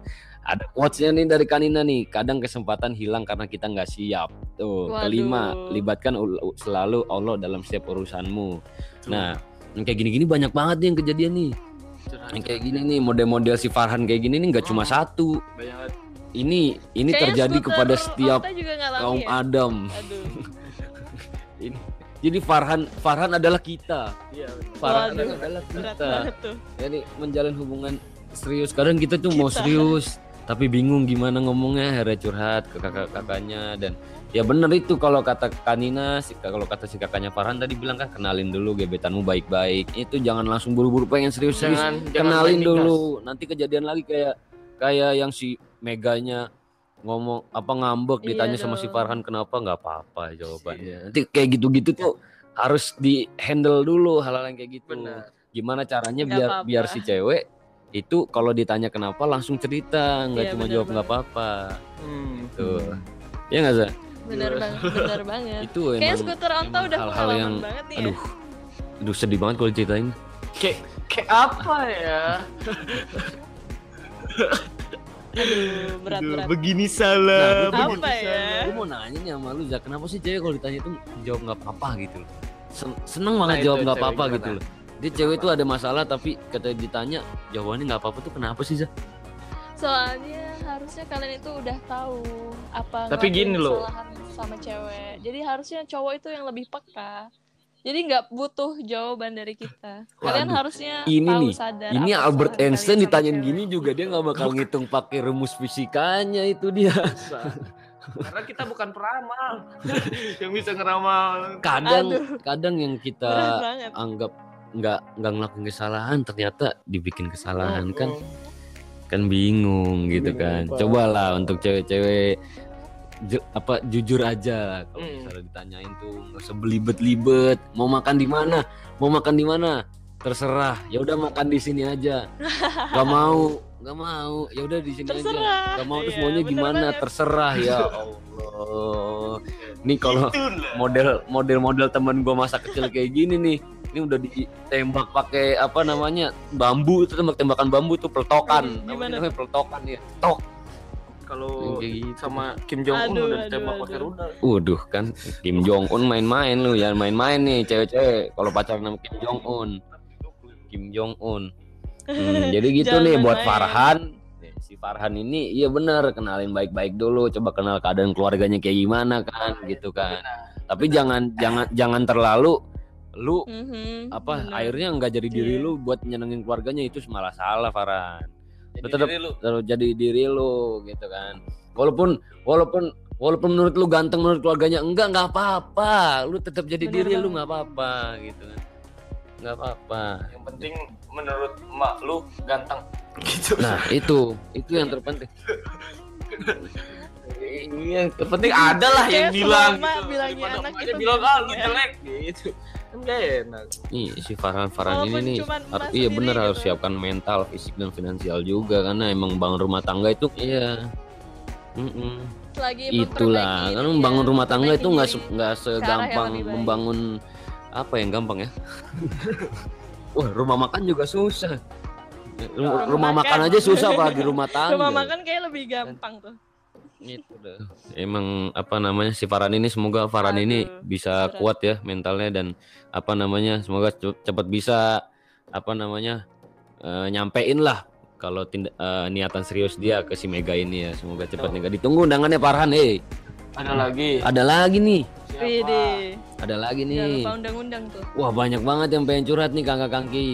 Ada quotes-nya nih dari Kanina nih, kadang kesempatan hilang karena kita nggak siap. Tuh,
Waduh.
kelima, libatkan selalu Allah dalam setiap urusanmu. Nah, yang kayak gini-gini banyak banget nih yang kejadian nih. Yang kayak gini nih, model-model si Farhan kayak gini nih nggak cuma satu.
banyak
Ini ini
Kayaknya
terjadi kepada setiap kaum
ya?
Adam.
Aduh.
Jadi Farhan Farhan adalah kita.
iya
Farhan
Waduh,
adalah kita. Jadi menjalin hubungan serius. Kadang kita tuh mau
Kita.
serius, tapi bingung gimana ngomongnya akhirnya curhat ke kakak-kakaknya dan ya bener itu kalau kata Kanina si- kalau kata si kakaknya Farhan tadi bilang kan kenalin dulu gebetanmu baik-baik itu jangan langsung buru-buru pengen serius-serius
Jangan jangan
kenalin
main gas.
dulu nanti kejadian lagi kayak kayak yang si Meganya ngomong apa ngambek
Iya
ditanya sama si
dong.
Farhan kenapa nggak apa-apa jawabannya nanti kayak gitu-gitu tuh harus di handle dulu hal-hal yang kayak gitu
Benar.
gimana caranya
Nggak
biar
apa-apa.
biar si cewek itu kalau ditanya kenapa langsung cerita nggak
Iya,
cuma
bener
jawab nggak apa-apa
Hmm.
tuh ya nggak sih
bener
Iya.
banget bener banget
itu
kayak
emang
skuter onta udah
hal-hal
pengalaman
yang
banget nih ya
aduh aduh sedih banget kalau ceritain
Kayak kayak apa ya?
aduh berat berat.
begini salah.
Nah,
apa ya?
Gue mau nanya nih sama lu Zak kenapa sih cewek kalau ditanya itu jawab nggak apa-apa gitu? Loh Sen- seneng banget
Nah,
jawab nggak
cewek
apa-apa gitu loh. Dia cewek itu ada masalah tapi kata ditanya jawabannya nggak apa-apa tuh kenapa sih Zak?
Soalnya harusnya kalian itu udah tahu apa
Tapi gini loh.
kesalahan sama cewek. Jadi harusnya cowok itu yang lebih peka jadi nggak butuh jawaban dari kita kalian
Waduh,
harusnya
ini
tahu
nih,
sadar
Ini Albert Einstein ditanyain
cewek.
gini juga dia nggak bakal ngitung pakai rumus fisikanya itu dia.
Karena kita bukan peramal yang bisa ngeramal.
Kadang
Aduh.
kadang yang kita anggap nggak nggak ngelakuin kesalahan ternyata dibikin kesalahan kan
Oh,
kan bingung gitu
Bingung,
kan. Cobalah untuk cewek-cewek ju- apa jujur aja kalau
Hmm.
misalnya ditanyain tuh nggak usah belibet-libet mau makan di mana mau makan di mana terserah ya udah makan di sini aja nggak mau nggak mau ya udah di sini aja
terserah
Gak mau terus
Iya,
maunya gimana?
banget.
Terserah ya Allah. Nih kalau
Itulah.
model model model temen gue masa kecil kayak gini nih, ini udah ditembak pakai apa namanya bambu itu tembak tembakan bambu tuh peletokan.
Aduh,
Namanya, namanya ya. Tok.
Kalau
gitu.
sama Kim Jong Un
Aduh,
udah ditembak
aduh.
pakai rudal.
Waduh kan Kim Jong Un main-main lu ya main-main nih cewek-cewek kalau pacaran sama Kim Jong Un. Kim Jong Un. Hmm, jadi gitu
Jangan
nih buat. Farhan. Si Farhan ini iya bener kenalin baik-baik dulu, coba kenal keadaan keluarganya kayak gimana kan, gitu kan. Tapi jangan jangan jangan terlalu lu
Mhm,
apa
bener.
akhirnya nggak jadi diri
Iya.
lu buat nyenengin keluarganya itu malah salah Farhan.
Jadi
tetap
diri lu.
jadi diri lu gitu kan. Walaupun walaupun walaupun menurut lu ganteng menurut keluarganya enggak nggak apa-apa. Lu tetap jadi
Bener
diri lu nggak apa-apa gitu kan. Nggak apa-apa.
Yang penting menurut emak lu ganteng. Gitu.
Nah, itu itu yang terpenting.
Iya, yang terpenting ada lah yang bilang gitu.
bilangnya anak itu
bilang ah lu
ya.
jelek gitu. Kan gak enak.
Nih si Farhan Farhan ini
Walaupun
nih
cuman
har- iya bener harus
gitu.
siapkan mental, fisik dan finansial juga karena emang bangun rumah tangga itu iya. Mm-mm.
Lagi
Itulah kan membangun
ya,
rumah tangga itu nggak nggak segampang membangun apa yang gampang ya? Wah rumah makan juga susah. Rumah,
Rumah
makan.
makan.
aja susah apalagi rumah tangga.
Rumah makan kayak lebih gampang tuh.
Itu dah. Emang apa namanya si Farhan ini semoga Farhan ini bisa
berat.
kuat ya mentalnya dan apa namanya semoga ce- cepat bisa apa namanya eh, nyampein lah kalau tindak eh, niatan serius dia ke si Mega ini ya semoga cepat nih ditunggu undangannya Farhan eh
Ada lagi.
ada lagi nih
Siapa?
Ada lagi nih
lupa undang-undang tuh.
wah banyak banget yang pengen curhat nih kakak kangki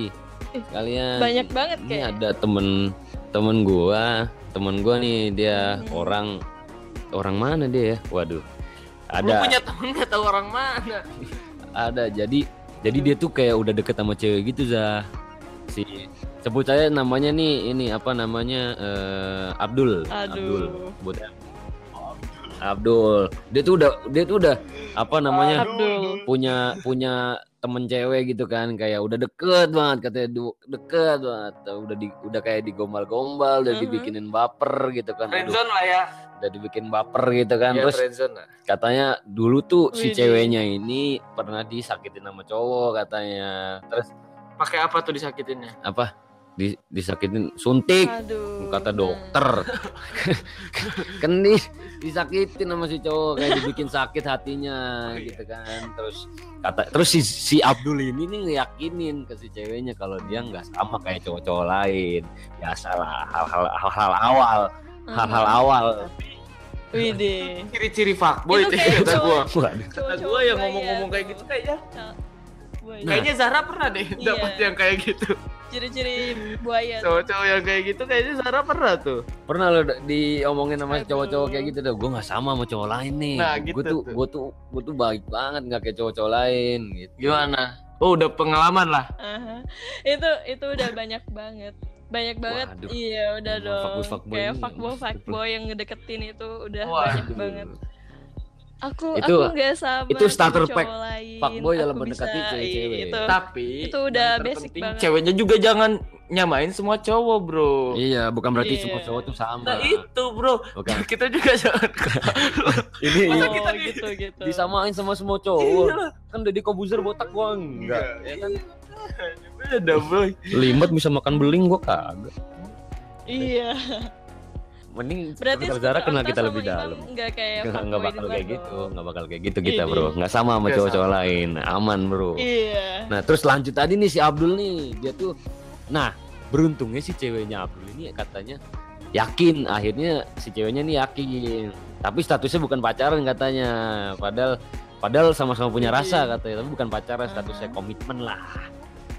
kalian
Banyak banget
ini
kayak.
ada temen temen gua temen gua nih dia
Hmm.
orang orang mana dia ya waduh
Lu
ada
punya temen gak tahu orang mana.
ada jadi jadi dia tuh kayak udah deket sama cewek gitu za si sebut saya namanya nih ini apa namanya eh, Abdul Abdul
Aduh.
sebut ya. Abdul dia tuh udah dia tuh udah apa namanya
Abdul.
punya punya temen cewek gitu kan kayak udah deket banget katanya du- deket banget udah di udah kayak digombal-gombal udah
Mhm.
dibikinin baper gitu kan Aduh,
Friendzone lah ya.
udah dibikin baper gitu kan
Iya,
terus
friendzone lah.
katanya dulu tuh si
Widih.
ceweknya ini pernah disakitin sama cowok katanya terus
Pakai apa tuh disakitinnya?
apa di, disakitin suntik!
Aduh.
kata dokter. Kan di, disakitin sama si cowok kayak dibikin sakit hatinya
Oh, iya.
gitu kan. Terus kata terus si, si Abdul ini nih ngeyakinin ke si ceweknya kalau dia nggak sama kayak cowok-cowok lain. Biasalah hal-hal hal-hal awal. Hal-hal awal.
Widih.
Ciri-ciri fuckboy
Itu
itu
kayak
kata
cowok-
gua. Gua yang ngomong-ngomong kayak gitu kayaknya
Boy.
kayaknya Zara pernah deh
Iya.
dapat yang kayak gitu.
ciri-ciri buaya. tuh.
Cowok-cowok yang kayak gitu kayaknya Sarah pernah tuh.
Pernah lo diomongin sama cowok-cowok kayak gitu dah. Gue nggak sama sama cowok lain nih.
Nah,
gue
gitu
tuh,
tuh.
gue tuh, gue tuh baik banget nggak kayak cowok-cowok lain. Gitu.
Gimana? Oh udah pengalaman lah.
Aha. Itu itu udah banyak banget. Banyak banget.
Waduh.
Iya, udah dong.
fuckboy- fuckboy
Kayak fuckboy fuckboy yang ngedeketin itu udah
Wah,
banyak banget. Aku
Itu-
aku nggak sama
itu starter pack
lain.
fuckboy dalam
Aku
mendekati
bisa-
cewek-cewek.
Itu.
Tapi
Itu udah basic banget.
Ceweknya juga jangan nyamain semua cowok, Bro.
Iya, bukan berarti
Iya.
semua cowok tuh sama.
Nah itu, Bro.
Bukan.
Kita juga jangan
Ini
Masa
Oh,
kita
gitu gitu.
disamain sama semua cowok.
Iya.
Kan Deddy Kobuzer botak gua enggak.
ya kan? Beda, Bro.
Limet bisa makan beling gua kagak.
Iya.
Mending
Berarti
Zara kenal kita lebih dalam.
Nggak kayak
Nggak
fuckboy
nggak
di
bakal kayak gitu, nggak bakal kayak gitu kita bro, nggak sama sama cowok-cowok lain, aman bro.
Iya.
Nah terus lanjut tadi nih si Abdul nih, dia tuh, nah beruntungnya si ceweknya Abdul ini katanya yakin, akhirnya si ceweknya nih yakin, tapi statusnya bukan pacaran katanya, padahal padahal sama-sama punya rasa
Iya.
katanya, tapi bukan pacaran, statusnya komitmen lah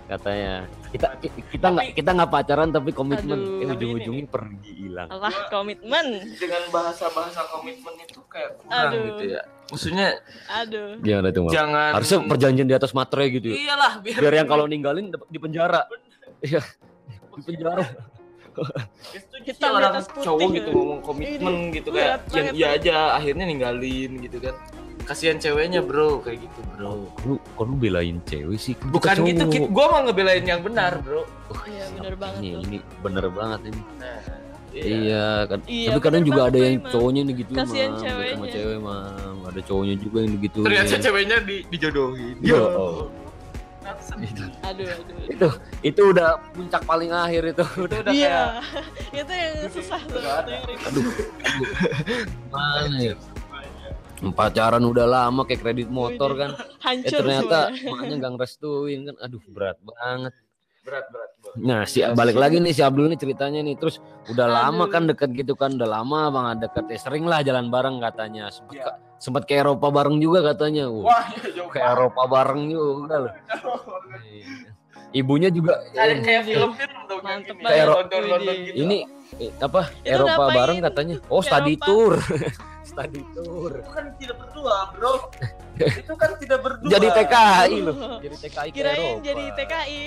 katanya. Kita kita nggak kita nggak pacaran tapi komitmen,
Aduh.
eh ujung-ujungnya pergi hilang.
Allah komitmen.
Dengan bahasa-bahasa komitmen itu kayak kurang
Aduh.
gitu ya. Maksudnya
Aduh.
Gimana tuh
jangan
Harusnya perjanjian di atas materai gitu ya.
Iyalah, biar,
biar yang kalau ninggalin di penjara iya di penjara
di
orang cowok gitu ngomong komitmen gitu kayak iya aja akhirnya ninggalin gitu kan. Kasihan ceweknya, Bro, kayak gitu, Bro.
lu kok lu belain cewek sih Kan kita
Bukan gitu,
cowok.
Kit. gua mau ngebelain yang benar, Bro.
Wah,
Iya, bener banget
ini,
tuh.
ini bener banget ini
Nah,
iya, kan
Iya,
tapi kadang juga ada yang cowoknya nih gitu
Kasihan
sama
ceweknya.
cewek mah ada cowoknya juga yang gitu
Ternyata ceweknya di, dijodohin.
Ya Allah.
Aduh, aduh.
itu itu udah puncak paling akhir itu udah
udah
Iya.
kayak
itu yang susah tuh.
Aduh, aduh. mana ya pacaran udah lama kayak kredit motor kan eh
Hancur
ternyata
semuanya.
makanya nggak ngerestuin kan aduh berat banget
berat berat.
Nah, si balik lagi nih si Abdul nih ceritanya nih terus udah lama
Aduh.
kan deket gitu kan, udah lama banget deket ya sering lah jalan bareng katanya. Sempat
Iya.
ke- sempat ke Eropa bareng juga katanya. Wah,
Wah, iya, jauh
ke Eropa bareng juga loh. Iya. Ibunya juga
Kayak
eh,
kayak film-film
Mantep
ini.
banget.
Gitu.
eh, apa
Itu
Eropa
ngapain?
bareng katanya. Oh, study tour. study tour.
itu kan tidak berdua, Bro. itu kan tidak berdua.
Jadi TKI loh. Jadi TKI
Kirain
Eropa.
jadi TKI.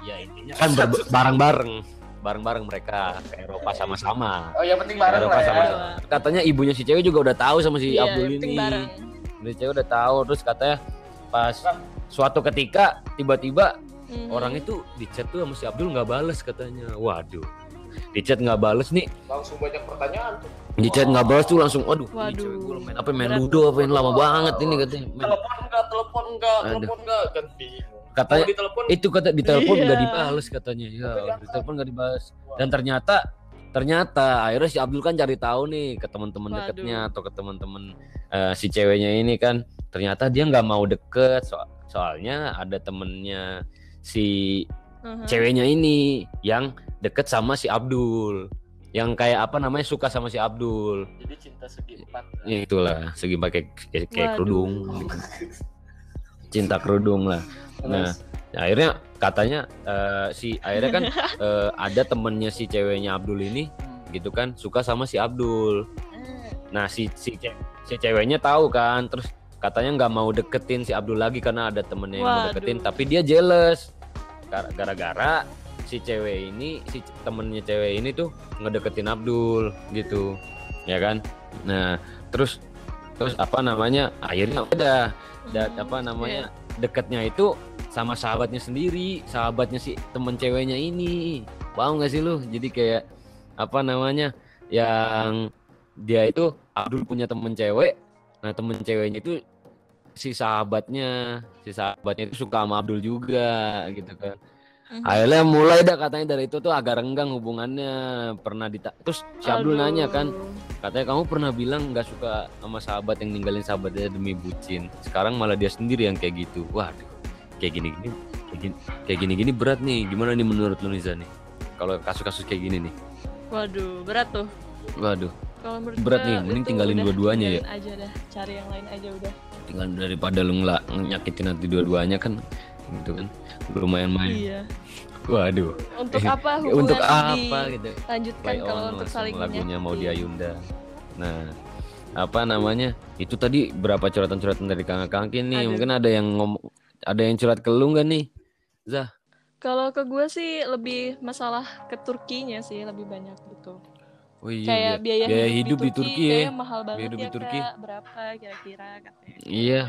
Ya intinya kan bareng-bareng. Bareng-bareng mereka ke Eropa sama-sama.
Oh, yang penting bareng
Eropa
lah ya.
sama-sama. Katanya ibunya si cewek juga udah tahu sama si
Iya,
Abdul ini.
bareng.
Udah cewek udah tahu terus katanya pas suatu ketika tiba-tiba
Mhm.
orang itu di chat tuh sama si Abdul nggak bales katanya. Waduh. Di chat nggak bales nih.
Langsung banyak pertanyaan tuh.
Di chat nggak bales tuh langsung aduh, ini
Waduh.
cewek gue main apa main ludo apa main lama banget ini katanya. Main-
Telepon enggak, telepon enggak,
Aduh.
telepon enggak kan bingung.
Katanya
ditelepon
itu kata di telepon
Iya.
nggak dibales katanya. Ya, di telepon nggak dibales. Dan ternyata ternyata akhirnya si Abdul kan cari tahu nih ke teman-teman dekatnya atau ke teman-teman eh, si ceweknya ini kan ternyata dia nggak mau deket so- soalnya ada temennya si
Mhm.
ceweknya ini yang deket sama si Abdul. Yang kayak apa namanya suka sama si Abdul.
Jadi cinta segi empat.
ya? Itulah. Segi pakai kayak, kayak
Waduh.
kerudung. Cinta kerudung lah. Nah akhirnya katanya eh, si akhirnya kan eh, ada temennya si ceweknya Abdul ini gitu kan suka sama si Abdul. Nah si si ce- si ceweknya tahu kan terus katanya nggak mau deketin si Abdul lagi karena ada temennya yang mau
Waduh.
deketin tapi dia jealous gara-gara si cewek ini si temennya cewek ini tuh ngedeketin Abdul gitu. Ya kan? Nah terus terus apa namanya akhirnya udah da- apa namanya deketnya itu sama sahabatnya sendiri sahabatnya si temen ceweknya ini. Paham gak sih lu? Jadi kayak apa namanya yang dia itu Abdul punya temen cewek nah temen ceweknya itu si sahabatnya si sahabatnya itu suka sama Abdul juga gitu kan.
Mhm.
akhirnya mulai dah katanya dari itu tuh agak renggang hubungannya pernah dita terus si Abdul
Aduh.
nanya kan katanya kamu pernah bilang nggak suka sama sahabat yang ninggalin sahabatnya demi bucin. Sekarang malah dia sendiri yang kayak gitu. Waduh kayak gini gini kayak gini kayak gini gini berat nih. Gimana nih menurut lu Niza nih kalau kasus-kasus kayak gini nih.
Waduh, berat tuh.
waduh
Kalau menurut
Berat nih, mending tinggalin dua-duanya ya.
aja dah, cari yang lain aja udah.
tinggal daripada lu nggak nyakitin hati dua-duanya kan gitu kan lumayan main
Iya.
Waduh.
Untuk apa hubungan
Untuk apa gitu?
dilanjutkan
Play
kalau
on
untuk saling
lagunya mau
menyakiti?
dia Yunda. Nah, apa namanya? Itu tadi berapa curhatan-curhatan dari Kang Kangkin nih?
Aduh.
Mungkin ada yang ngomong ada yang curhat ke lu nggak nih? Zah.
Kalau ke gue sih lebih masalah ke Turkinya sih lebih banyak gitu.
Oh iya.
kayak biaya,
biaya
hidup,
hidup di Turki ya.
mahal banget
hidup
ya
di Turki.
Kak. Berapa kira-kira katanya.
Iya.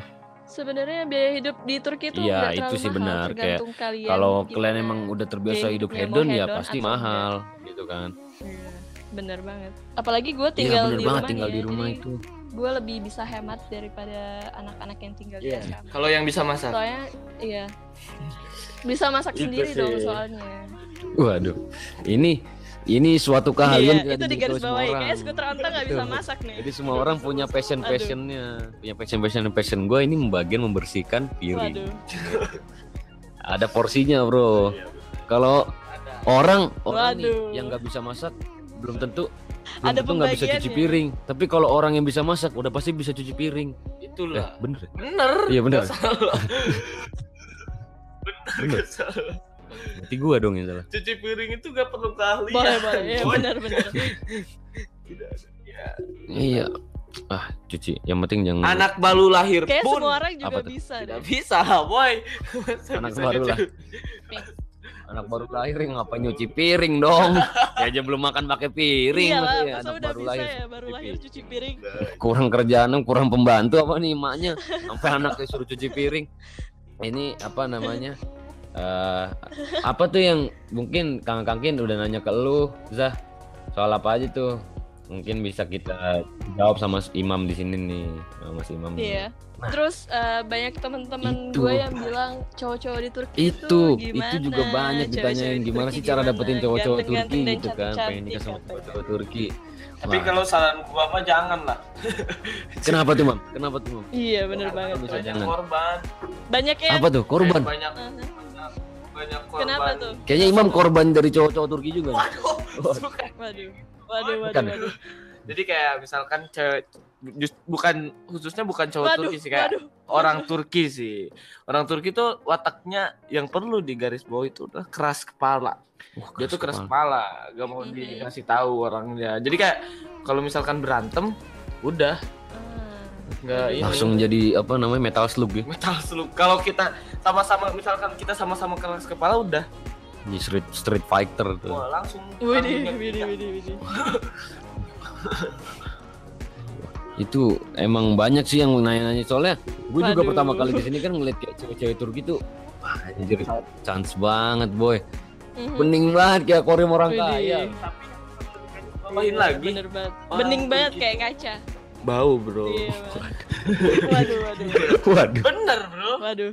Sebenarnya biaya hidup di Turki itu
Iya, itu sih
mahal,
benar. Kayak
tergantung kalian
Kalau kalian emang udah terbiasa hidup
mau
hedon ya
hedon
pasti mahal gitu kan.
Iya, bener banget. Apalagi gue
Iya
tinggal
bener
di
banget
rumah
tinggal
ya,
di rumah
jadi
itu.
gue lebih bisa hemat daripada anak-anak yang tinggal di
Iya.
asrama.
Kalau yang bisa masak.
Soalnya iya bisa masak
Itu
sendiri
sih.
dong soalnya.
Waduh. Ini ini suatu keahlian
iya,
yang
itu di
dimiliki
garis bawah
orang.
Kayak skuter onta nggak bisa masak nih.
Jadi semua orang punya passion passionnya, punya passion passion passion gue ini membagian membersihkan piring.
Waduh.
Ada porsinya bro. Kalau orang orang nih
Waduh.
yang nggak bisa masak belum tentu belum
Ada
tentu nggak bisa cuci piring. Tapi kalau orang yang bisa masak udah pasti bisa cuci piring. Eh,
Itulah.
bener. ya?
Bener.
Iya, bener.
Nggak salah.
Bener. Berarti gue dong yang salah.
Cuci piring itu gak perlu keahlian.
Boleh boleh. Iya benar benar.
Tidak ada. Ya.
Iya. Ah cuci. Yang penting jangan.
Anak baru lahir
Kayak
pun
semua orang juga bisa
tidak
deh.
bisa, boy. Masa
Anak
bisa
baru lah. Anak baru lahir yang ngapain nyuci piring dong? ya aja belum makan pakai piring.
Iya lah,
ya, anak
udah
baru
bisa
lahir.
ya baru
cuci
lahir cuci piring.
kurang kerjaan kurang pembantu apa nih emaknya sampai anaknya suruh cuci piring ini apa namanya eh apa tuh yang mungkin kang kangkin udah nanya ke lu Zah soal apa aja tuh mungkin bisa kita jawab sama imam di sini nih sama mas imam.
Iya. Terus eh, banyak teman-teman
Itu.
gue yang bilang cowok-cowok di Turki
itu
gimana?
itu juga banyak ditanyain
di
gimana
Turki
sih cara dapetin cowok-cowok Turki gitu kan pengen nikah sama cowok-cowok Turki
Tapi
Wah,
kalau saran gua mah jangan lah.
kenapa tuh mam kenapa tuh mam
Iya bener banget.
bisa
Banyak
jangan.
korban.
Banyak ya.
apa tuh korban
Banyak
Uh-huh.
banyak, banyak korban.
Kenapa tuh?
kayaknya imam korban dari cowok-cowok Turki juga.
Waduh, bukan.
Waduh. Waduh, waduh,
Bukan.
waduh.
Jadi kayak misalkan cewek just, bukan khususnya bukan cowok
Waduh,
Turki sih kayak
waduh.
orang Turki sih. Orang Turki tuh wataknya yang perlu digaris bawah itu udah keras kepala.
Wah,
Dia tuh keras
kepala.
kepala, gak mau dikasih tahu orangnya. Jadi kayak kalau misalkan berantem, udah
Ah.
Nggak ini.
langsung jadi apa namanya metal slug ya
metal slug. Kalau kita sama-sama misalkan kita sama-sama keras kepala udah,
di street street fighter tuh
wah langsung.
Widih, widih, widih, widih.
itu emang banyak sih yang nanya-nanya soalnya gue juga pertama kali di sini kan ngeliat kayak cewek-cewek Turki tuh wah anjir chance banget boy
Mhm.
bening banget kayak korim orang
Widih.
kaya
Tapi lagi
Bener banget. Bening banget kayak kaca.
Bau bro.
Iya. Waduh, waduh.
waduh
Bener bro.
Waduh.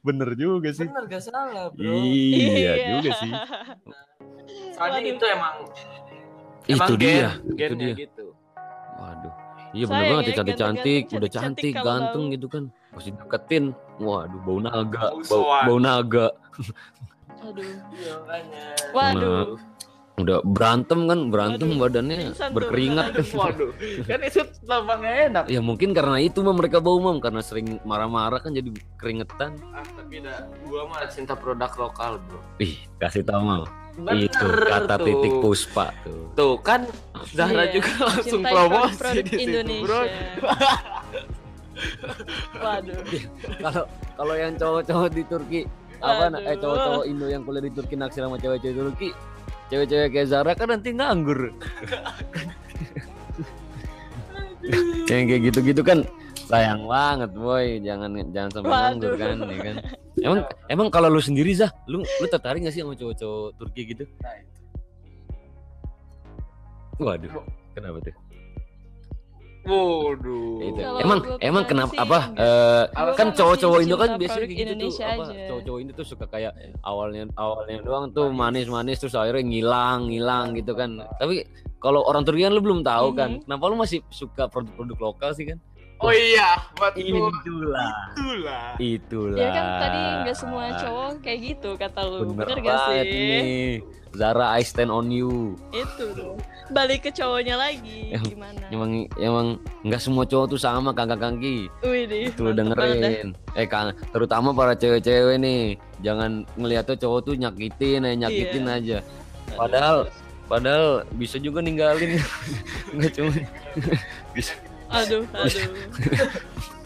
bener juga sih
Bener gak salah bro.
iya juga sih
Soalnya
Waduh.
itu emang
itu
emang
dia
gen-
itu dia
gitu.
waduh iya bener banget ya
ya,
cantik cantik udah cantik
kalau
ganteng
bau.
gitu kan pas deketin waduh bau naga
Bau
bau, naga
Waduh.
Iya.
Waduh.
Udah berantem kan berantem
Waduh,
badannya
tuh,
berkeringat kan
Waduh, kan itu tampaknya enak.
Ya mungkin karena itu mah mereka bau mam karena sering marah-marah kan jadi keringetan.
Ah, tapi dah, gua mah cinta produk lokal, bro.
Ih, kasih tahu mam.
Bener
itu kata
tuh.
titik puspa tuh.
Tuh kan Zahra
Iya,
juga langsung
cintai
promosi
produk
di situ,
Indonesia.
bro.
Waduh.
Kalau kalau yang cowok-cowok di Turki apa eh
Aduh.
cowok-cowok Indo yang kuliah di Turki naksir sama cewek-cewek Turki cewek-cewek kayak Zara kan nanti nganggur. Yang kayak gitu-gitu kan sayang banget boy. Jangan jangan sampai nganggur kan ya kan? Emang emang kalau lu sendiri Zah lu lu tertarik gak sih sama cowok-cowok Turki gitu? Waduh kenapa tuh
Waduh.
Itu.
Kalau
emang emang kenapa
sih
apa eh,
Gua
kan
kan
cowok-cowok Indo kan biasanya gitu tuh
Indonesia
apa
aja.
cowok-cowok Indo tuh suka kayak awalnya awalnya doang tuh manis-manis terus akhirnya ngilang ngilang gitu kan tapi kalau orang Turki kan lu belum tahu kan
Mhm.
kenapa lu masih suka produk-produk lokal sih kan
Oh iya, betul.
itulah
Itulah.
itulah
Ya kan tadi nggak semua cowok kayak gitu kata lu.
bener,
Bener, gak sih?
ini Zara I stand on you.
Itu dong. Balik ke cowoknya lagi.
Em-
Gimana?
Emang emang nggak semua cowok tuh sama kakak kangki. Tuh
dah.
dengerin. Eh kan terutama para cewek-cewek nih, jangan ngeliat tuh cowok tuh nyakitin, eh, nyakitin
Iya.
aja. Padahal padahal bisa juga ninggalin. Nggak cuma bisa.
Aduh, aduh.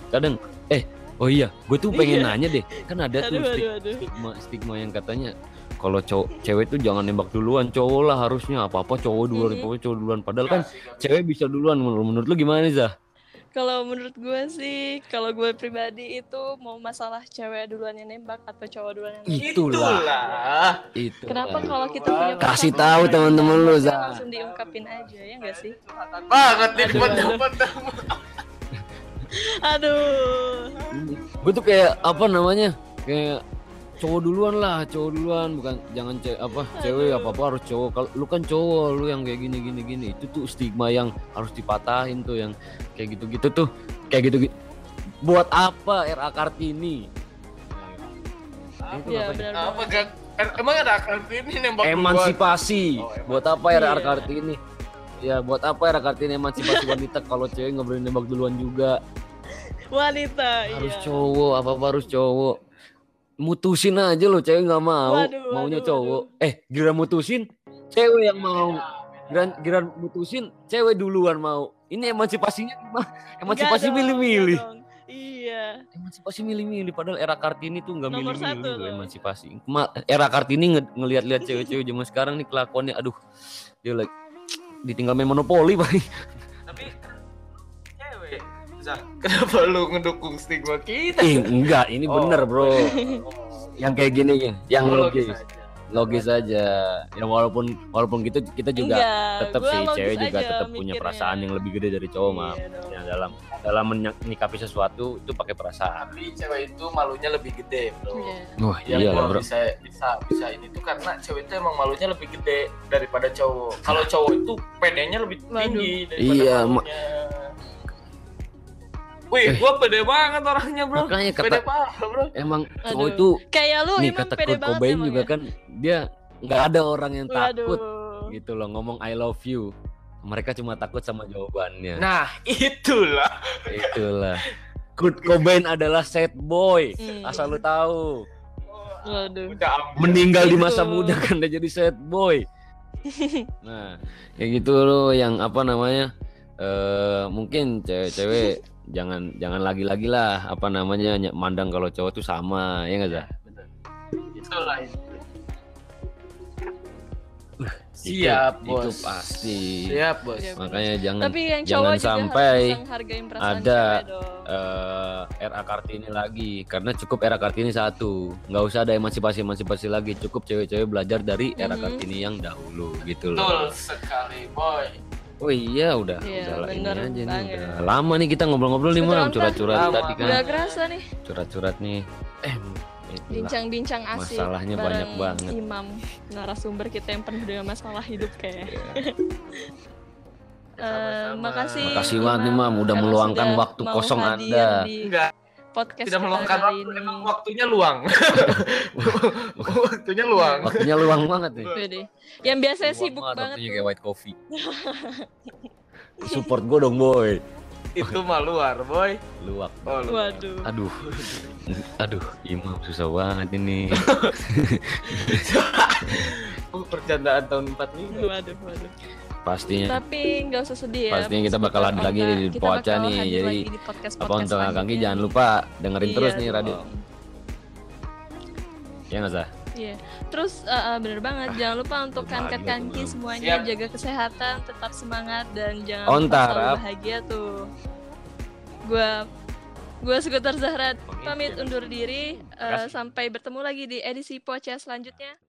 Kadang eh oh iya, gue tuh pengen
Iya.
nanya deh. Kan ada tuh
Aduh,
stig-
aduh, aduh.
stigma stigma yang katanya kalau cowok cewek tuh jangan nembak duluan cowok lah harusnya apa apa cowok duluan
Mhm.
cowok cowok duluan padahal kan cewek bisa duluan menurut, menurut lu gimana Zah?
Kalau menurut gue sih, kalau gue pribadi itu mau masalah cewek duluan yang nembak atau cowok duluan yang nembak.
Itulah.
Itulah.
Itu.
Kenapa kalau kita punya
Kasih tahu teman-teman lu, Zah.
langsung diungkapin aja ya enggak sih?
Banget nih
Aduh,
pendapat
Aduh.
gue tuh kayak apa namanya kayak cowok duluan lah cowok duluan. Bukan jangan ce apa cewek apa apa harus cowok. Kalau lu kan cowok lu yang kayak gini gini gini. Itu tuh stigma yang harus dipatahin tuh yang kayak gitu gitu tuh. Kayak gitu gitu buat apa RA Kartini?
Iya,
apa
benar
Apa. Gak? Em- Emang ada akal ini nembak duluan?
emansipasi.
Oh,
buat apa RA
Iya.
Kartini? Ya buat apa RA Kartini emansipasi wanita kalau cewek nggak boleh nembak duluan juga?
Wanita,
harus
iya.
cowok apa apa harus cowok mutusin aja lo cewek nggak mau.
Waduh,
maunya
waduh,
cowok. Eh giliran mutusin cewek yang mau. Giliran giliran mutusin cewek duluan mau. Ini emansipasinya gimana? Emansipasi milih-milih.
Iya.
emansipasi milih-milih padahal era kartini tuh nggak milih-milih loh
loh.
emansipasi. Ma- era kartini nge- ngelihat-lihat cewek-cewek zaman sekarang nih kelakuannya aduh dia lagi ditinggal main monopoli paling
Kenapa lu ngedukung stigma kita?
eh enggak ini
Oh.
bener bro yang kayak gini yang
Oh,
logis
aja.
logis aja ya walaupun walaupun gitu kita juga tetap sih
logis
cewek juga tetap punya perasaan yang lebih gede dari cowok mah
dong.
ya dalam dalam menyikapi sesuatu itu pakai perasaan
Tapi cewek itu malunya lebih gede, bro.
Iya.
wah
Yang
iya bro
bisa bisa bisa ini tuh karena cewek itu emang malunya lebih gede daripada cowok. Kalau cowok itu pedenya lebih tinggi daripada
Iya, ma-
malunya. Wih, gua pede banget orangnya, bro.
makanya
Pede
kata
parah, bro.
emang cowok
Aduh.
itu
Kayak lu
nih
emang
kata
pede
Kurt Cobain
emang
juga
ya?
kan dia nggak ada orang yang takut
Waduh.
gitu loh ngomong I love you mereka cuma takut sama jawabannya
Nah, itulah.
itulah Kurt Cobain adalah sad boy
Hmm.
asal lu tahu
Waduh.
Meninggal di masa
Itu.
muda kan dia jadi sad boy. Nah, kayak gitu loh yang apa namanya? eh mungkin cewek-cewek jangan jangan lagi-lagi lah apa namanya ny- mandang kalau cowok tuh sama ya nggak?
Itulah itu.
Itu-
Siap,
itu,
bos.
pasti.
Siap, bos.
Makanya jangan
Tapi yang
jangan sampai ada,
cewek dong.
eh RA Kartini lagi karena cukup era Kartini satu nggak usah ada emansipasi emansipasi lagi cukup cewek-cewek belajar dari era
Mhm.
Kartini yang dahulu gitu
Betul
loh.
sekali, boy.
Oh iya udah,
Iya,
udah lah ini aja nih. Udah lama nih kita ngobrol-ngobrol nih curhat-curhat
Lama.
tadi kan.
Udah kerasa nih
Curhat-curhat nih. Eh, itulah.
bincang-bincang asik
Masalahnya
bareng
banyak banget.
Imam narasumber kita yang penuh dengan masalah hidup kayak. Eh,
Sama-sama.
makasih.
Makasih banget nih,
Imam,
Mam, udah meluangkan waktu kosong Anda.
Di
Enggak,
podcast
tidak
kita
meluangkan
kali
waktu,
ini.
emang waktunya luang. waktunya luang.
Waktunya luang banget nih.
Wede. Yang biasanya
Luang
sibuk banget.
waktunya
tuh.
kayak white coffee. Support gue dong boy.
Itu mah luar, boy.
Luak.
Oh, luar.
Waduh.
Aduh. Aduh, Imam susah banget ini.
Percandaan tahun 45.
Waduh, waduh.
Pastinya.
Tapi nggak usah sedih ya.
Pastinya kita bakal hadir lagi di Poaca nih, jadi
lagi di podcast
Apa untuk Kangki jangan lupa dengerin terus nih radio. Ya nggak sah?
Iya. Terus eh, bener banget, jangan lupa untuk
lupa
kanker kanki
aku.
semuanya
Siap.
jaga kesehatan, tetap semangat dan jangan
On
lupa selalu
taraf.
bahagia tuh. Gua gua Skuter Zahra pamit undur diri.
Makasih.
sampai bertemu lagi di edisi Poca selanjutnya.